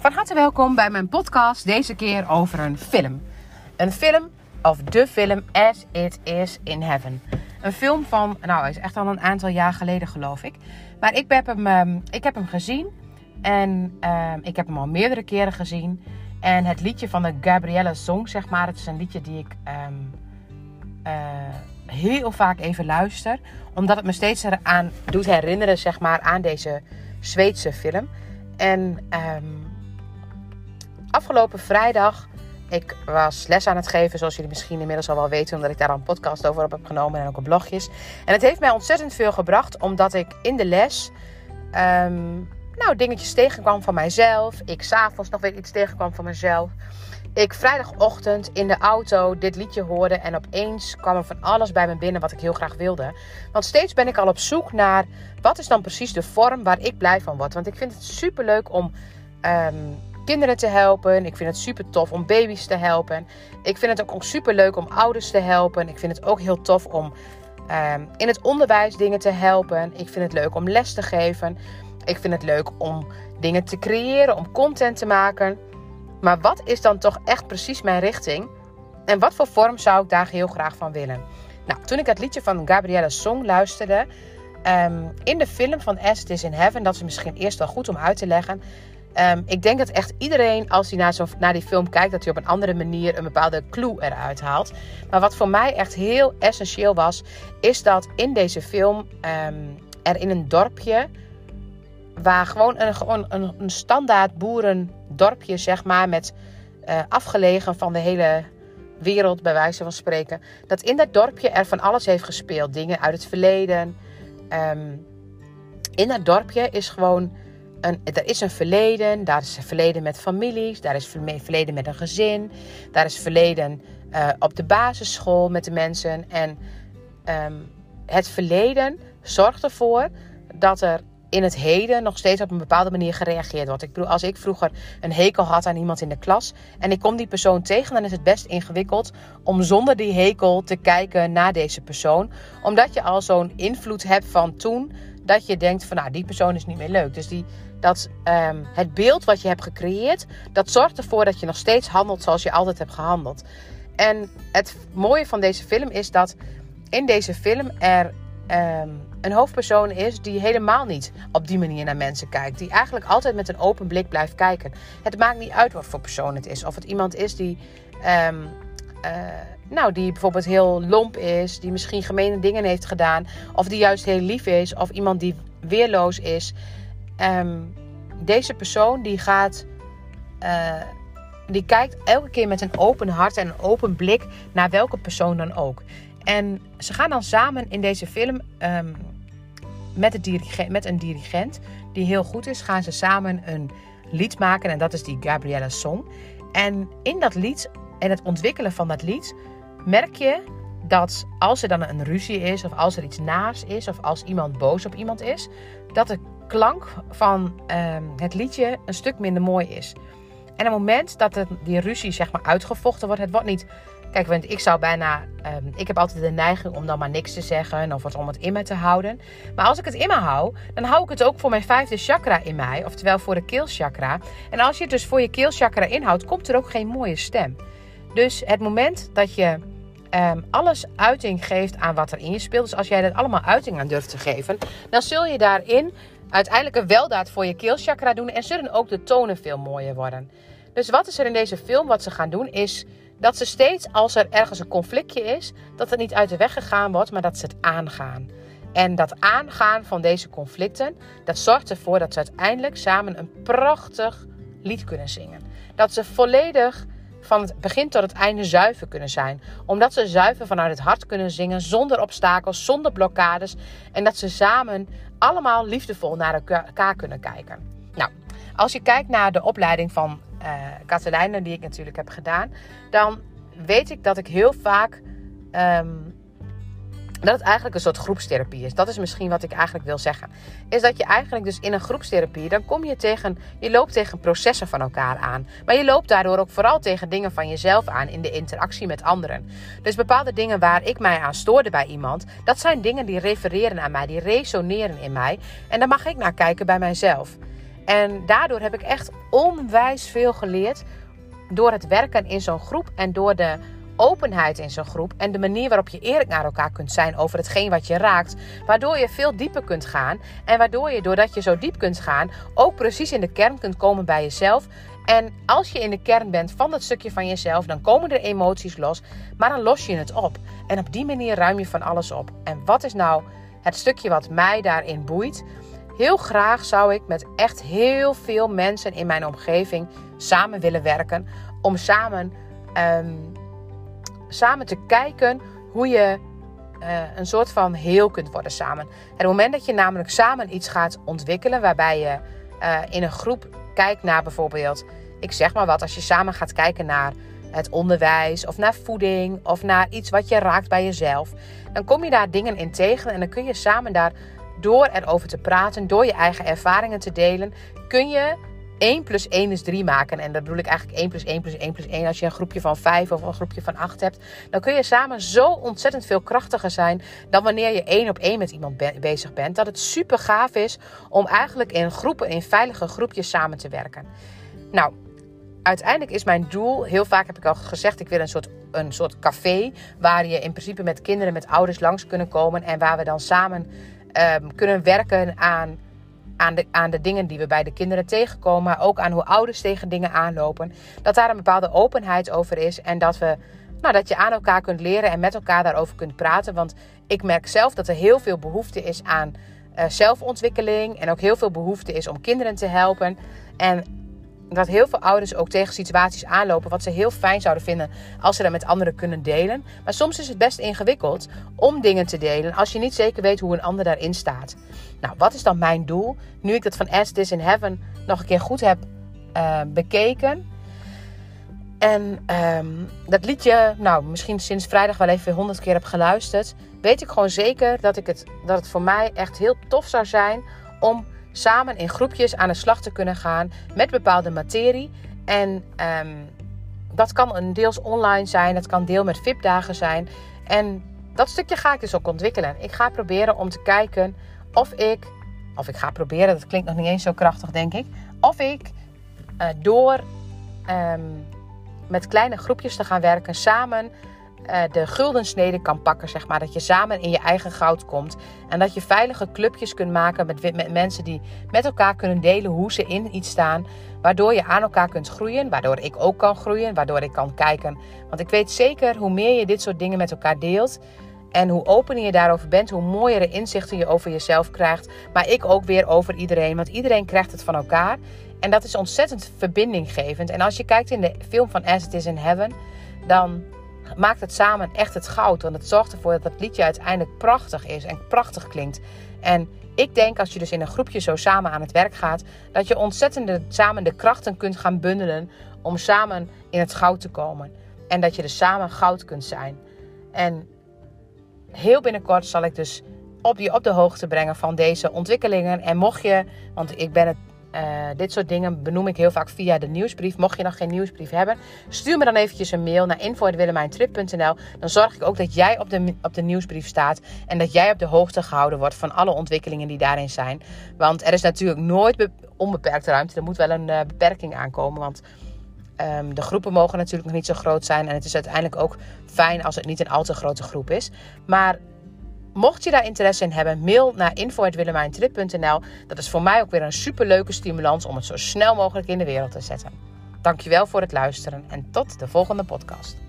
Van harte welkom bij mijn podcast, deze keer over een film. Een film of de film As It Is in Heaven. Een film van, nou hij is echt al een aantal jaar geleden geloof ik. Maar ik heb hem, um, ik heb hem gezien en um, ik heb hem al meerdere keren gezien. En het liedje van de Gabrielle Song, zeg maar, het is een liedje die ik um, uh, heel vaak even luister. Omdat het me steeds eraan doet herinneren, zeg maar, aan deze Zweedse film. En um, afgelopen vrijdag, ik was les aan het geven, zoals jullie misschien inmiddels al wel weten, omdat ik daar een podcast over op heb genomen en ook op blogjes. En het heeft mij ontzettend veel gebracht, omdat ik in de les um, nou, dingetjes tegenkwam van mijzelf. Ik s'avonds nog weer iets tegenkwam van mezelf. Ik vrijdagochtend in de auto dit liedje hoorde en opeens kwam er van alles bij me binnen wat ik heel graag wilde. Want steeds ben ik al op zoek naar wat is dan precies de vorm waar ik blij van word. Want ik vind het super leuk om um, kinderen te helpen. Ik vind het super tof om baby's te helpen. Ik vind het ook super leuk om ouders te helpen. Ik vind het ook heel tof om um, in het onderwijs dingen te helpen. Ik vind het leuk om les te geven. Ik vind het leuk om dingen te creëren, om content te maken. Maar wat is dan toch echt precies mijn richting? En wat voor vorm zou ik daar heel graag van willen? Nou, toen ik het liedje van Gabrielle Song luisterde, um, in de film van As It Is in Heaven, dat is misschien eerst wel goed om uit te leggen. Um, ik denk dat echt iedereen, als hij naar, zo, naar die film kijkt, dat hij op een andere manier een bepaalde clue eruit haalt. Maar wat voor mij echt heel essentieel was, is dat in deze film um, er in een dorpje, waar gewoon een, gewoon een, een standaard boerendorpje, zeg maar, met uh, afgelegen van de hele wereld, bij wijze van spreken, dat in dat dorpje er van alles heeft gespeeld. Dingen uit het verleden. Um, in dat dorpje is gewoon een, er is een verleden. Daar is een verleden met families. Daar is verleden met een gezin. Daar is verleden uh, op de basisschool met de mensen. En um, het verleden zorgt ervoor dat er in het heden nog steeds op een bepaalde manier gereageerd wordt. Ik bedoel, als ik vroeger een hekel had aan iemand in de klas en ik kom die persoon tegen, dan is het best ingewikkeld om zonder die hekel te kijken naar deze persoon. Omdat je al zo'n invloed hebt van toen dat je denkt van nou, die persoon is niet meer leuk. Dus die, dat um, het beeld wat je hebt gecreëerd, dat zorgt ervoor dat je nog steeds handelt zoals je altijd hebt gehandeld. En het mooie van deze film is dat in deze film er um, een hoofdpersoon is die helemaal niet op die manier naar mensen kijkt. Die eigenlijk altijd met een open blik blijft kijken. Het maakt niet uit wat voor persoon het is. Of het iemand is die, um, uh, nou, die bijvoorbeeld heel lomp is. Die misschien gemene dingen heeft gedaan. Of die juist heel lief is. Of iemand die weerloos is. Um, deze persoon die gaat... Uh, die kijkt elke keer met een open hart en een open blik naar welke persoon dan ook. En ze gaan dan samen in deze film um, met, dirigent, met een dirigent die heel goed is, gaan ze samen een lied maken. En dat is die Gabriella Song. En in dat lied en het ontwikkelen van dat lied merk je dat als er dan een ruzie is, of als er iets naars is, of als iemand boos op iemand is, dat de klank van um, het liedje een stuk minder mooi is. En op het moment dat die ruzie zeg maar uitgevochten wordt, het wordt niet Kijk, want ik zou bijna. Um, ik heb altijd de neiging om dan maar niks te zeggen of om het in me te houden. Maar als ik het in me hou, dan hou ik het ook voor mijn vijfde chakra in mij, oftewel voor de keelchakra. En als je het dus voor je keelchakra inhoudt, komt er ook geen mooie stem. Dus het moment dat je um, alles uiting geeft aan wat er in je speelt, dus als jij dat allemaal uiting aan durft te geven, dan zul je daarin uiteindelijk een weldaad voor je keelchakra doen en zullen ook de tonen veel mooier worden. Dus wat is er in deze film? Wat ze gaan doen is dat ze steeds als er ergens een conflictje is, dat het niet uit de weg gegaan wordt, maar dat ze het aangaan. En dat aangaan van deze conflicten, dat zorgt ervoor dat ze uiteindelijk samen een prachtig lied kunnen zingen. Dat ze volledig van het begin tot het einde zuiver kunnen zijn. Omdat ze zuiver vanuit het hart kunnen zingen, zonder obstakels, zonder blokkades. En dat ze samen allemaal liefdevol naar elkaar kunnen kijken. Nou, als je kijkt naar de opleiding van uh, Katelijne, die ik natuurlijk heb gedaan, dan weet ik dat ik heel vaak. Um, dat het eigenlijk een soort groepstherapie is. Dat is misschien wat ik eigenlijk wil zeggen. Is dat je eigenlijk dus in een groepstherapie, dan kom je tegen, je loopt tegen processen van elkaar aan. Maar je loopt daardoor ook vooral tegen dingen van jezelf aan in de interactie met anderen. Dus bepaalde dingen waar ik mij aan stoorde bij iemand, dat zijn dingen die refereren aan mij, die resoneren in mij. En daar mag ik naar kijken bij mijzelf. En daardoor heb ik echt onwijs veel geleerd door het werken in zo'n groep en door de openheid in zo'n groep en de manier waarop je eerlijk naar elkaar kunt zijn over hetgeen wat je raakt, waardoor je veel dieper kunt gaan en waardoor je doordat je zo diep kunt gaan ook precies in de kern kunt komen bij jezelf. En als je in de kern bent van dat stukje van jezelf, dan komen er emoties los, maar dan los je het op. En op die manier ruim je van alles op. En wat is nou het stukje wat mij daarin boeit? Heel graag zou ik met echt heel veel mensen in mijn omgeving samen willen werken. Om samen, ehm, samen te kijken hoe je uh, een soort van heel kunt worden samen. Het moment dat je namelijk samen iets gaat ontwikkelen, waarbij je uh, in een groep kijkt naar bijvoorbeeld, ik zeg maar wat, als je samen gaat kijken naar het onderwijs of naar voeding of naar iets wat je raakt bij jezelf, dan kom je daar dingen in tegen en dan kun je samen daar door erover te praten, door je eigen ervaringen te delen, kun je 1 plus 1 is 3 maken. En dat bedoel ik eigenlijk 1 plus 1 plus 1 plus 1. Als je een groepje van 5 of een groepje van 8 hebt, dan kun je samen zo ontzettend veel krachtiger zijn dan wanneer je één op één met iemand bezig bent. Dat het super gaaf is om eigenlijk in groepen, in veilige groepjes samen te werken. Nou, uiteindelijk is mijn doel, heel vaak heb ik al gezegd, ik wil een soort, een soort café waar je in principe met kinderen, met ouders langs kunnen komen en waar we dan samen um, kunnen werken aan, aan, de, aan de dingen die we bij de kinderen tegenkomen, maar ook aan hoe ouders tegen dingen aanlopen. Dat daar een bepaalde openheid over is en dat, we, nou, dat je aan elkaar kunt leren en met elkaar daarover kunt praten. Want ik merk zelf dat er heel veel behoefte is aan uh, zelfontwikkeling en ook heel veel behoefte is om kinderen te helpen. En dat heel veel ouders ook tegen situaties aanlopen wat ze heel fijn zouden vinden als ze dat met anderen kunnen delen. Maar soms is het best ingewikkeld om dingen te delen als je niet zeker weet hoe een ander daarin staat. Nou, wat is dan mijn doel? Nu ik dat van As This in Heaven nog een keer goed heb uh, bekeken. En um, dat liedje, nou, misschien sinds vrijdag wel even honderd keer heb geluisterd. Weet ik gewoon zeker dat, ik het, dat het voor mij echt heel tof zou zijn om samen in groepjes aan de slag te kunnen gaan met bepaalde materie. En um, dat kan een deels online zijn, het kan deel met VIP-dagen zijn. En dat stukje ga ik dus ook ontwikkelen. Ik ga proberen om te kijken of ik, of ik ga proberen, dat klinkt nog niet eens zo krachtig, denk ik, of ik uh, door um, met kleine groepjes te gaan werken samen de guldensnede kan pakken, zeg maar. Dat je samen in je eigen goud komt. En dat je veilige clubjes kunt maken met, met mensen die met elkaar kunnen delen hoe ze in iets staan. Waardoor je aan elkaar kunt groeien. Waardoor ik ook kan groeien. Waardoor ik kan kijken. Want ik weet zeker hoe meer je dit soort dingen met elkaar deelt. En hoe opener je daarover bent, hoe mooiere inzichten je over jezelf krijgt. Maar ik ook weer over iedereen. Want iedereen krijgt het van elkaar. En dat is ontzettend verbindinggevend. En als je kijkt in de film van As It Is in Heaven, dan maakt het samen echt het goud. Want het zorgt ervoor dat het liedje uiteindelijk prachtig is en prachtig klinkt. En ik denk als je dus in een groepje zo samen aan het werk gaat, dat je ontzettend samen de krachten kunt gaan bundelen om samen in het goud te komen. En dat je dus samen goud kunt zijn. En heel binnenkort zal ik dus op je op de hoogte brengen van deze ontwikkelingen. En mocht je, want ik ben het uh, dit soort dingen benoem ik heel vaak via de nieuwsbrief. Mocht je nog geen nieuwsbrief hebben, stuur me dan eventjes een mail naar info.willemijntrip.nl. Dan zorg ik ook dat jij op de, op de nieuwsbrief staat en dat jij op de hoogte gehouden wordt van alle ontwikkelingen die daarin zijn. Want er is natuurlijk nooit onbeperkte ruimte. Er moet wel een uh, beperking aankomen, want um, de groepen mogen natuurlijk nog niet zo groot zijn. En het is uiteindelijk ook fijn als het niet een al te grote groep is. Maar Mocht je daar interesse in hebben, mail naar info.willemijntrip.nl. Dat is voor mij ook weer een superleuke stimulans om het zo snel mogelijk in de wereld te zetten. Dankjewel voor het luisteren en tot de volgende podcast.